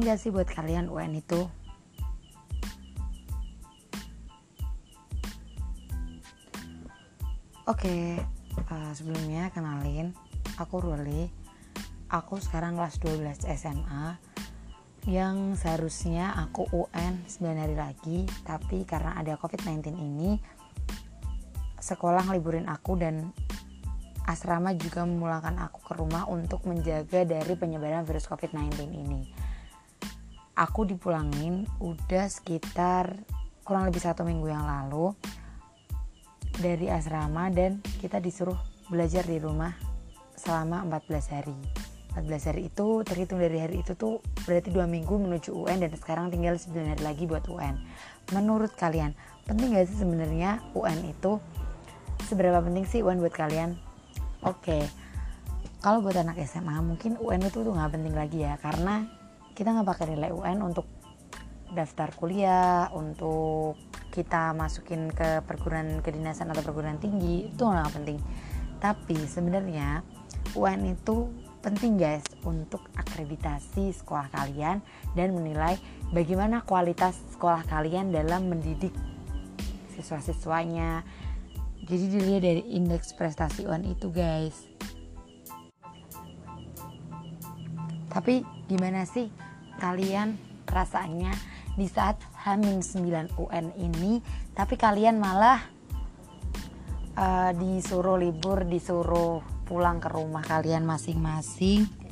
gak sih buat kalian UN itu? Oke, uh, sebelumnya kenalin, aku Ruli. Aku sekarang kelas 12 SMA yang seharusnya aku UN 9 hari lagi, tapi karena ada COVID-19 ini sekolah ngeliburin aku dan asrama juga memulangkan aku ke rumah untuk menjaga dari penyebaran virus COVID-19 ini. Aku dipulangin udah sekitar kurang lebih satu minggu yang lalu dari asrama dan kita disuruh belajar di rumah selama 14 hari. 14 hari itu terhitung dari hari itu tuh berarti dua minggu menuju UN dan sekarang tinggal 9 hari lagi buat UN menurut kalian penting gak sih sebenarnya UN itu? Seberapa penting sih UN buat kalian oke okay. kalau buat anak SMA mungkin UN itu tuh nggak penting lagi ya karena kita nggak pakai nilai UN untuk daftar kuliah untuk kita masukin ke perguruan kedinasan atau perguruan tinggi itu nggak penting tapi sebenarnya UN itu penting guys untuk akreditasi sekolah kalian dan menilai bagaimana kualitas sekolah kalian dalam mendidik siswa-siswanya jadi dilihat dari indeks prestasi UN itu guys. Tapi gimana sih kalian rasanya di saat Hamin 9 UN ini tapi kalian malah uh, disuruh libur disuruh pulang ke rumah kalian masing-masing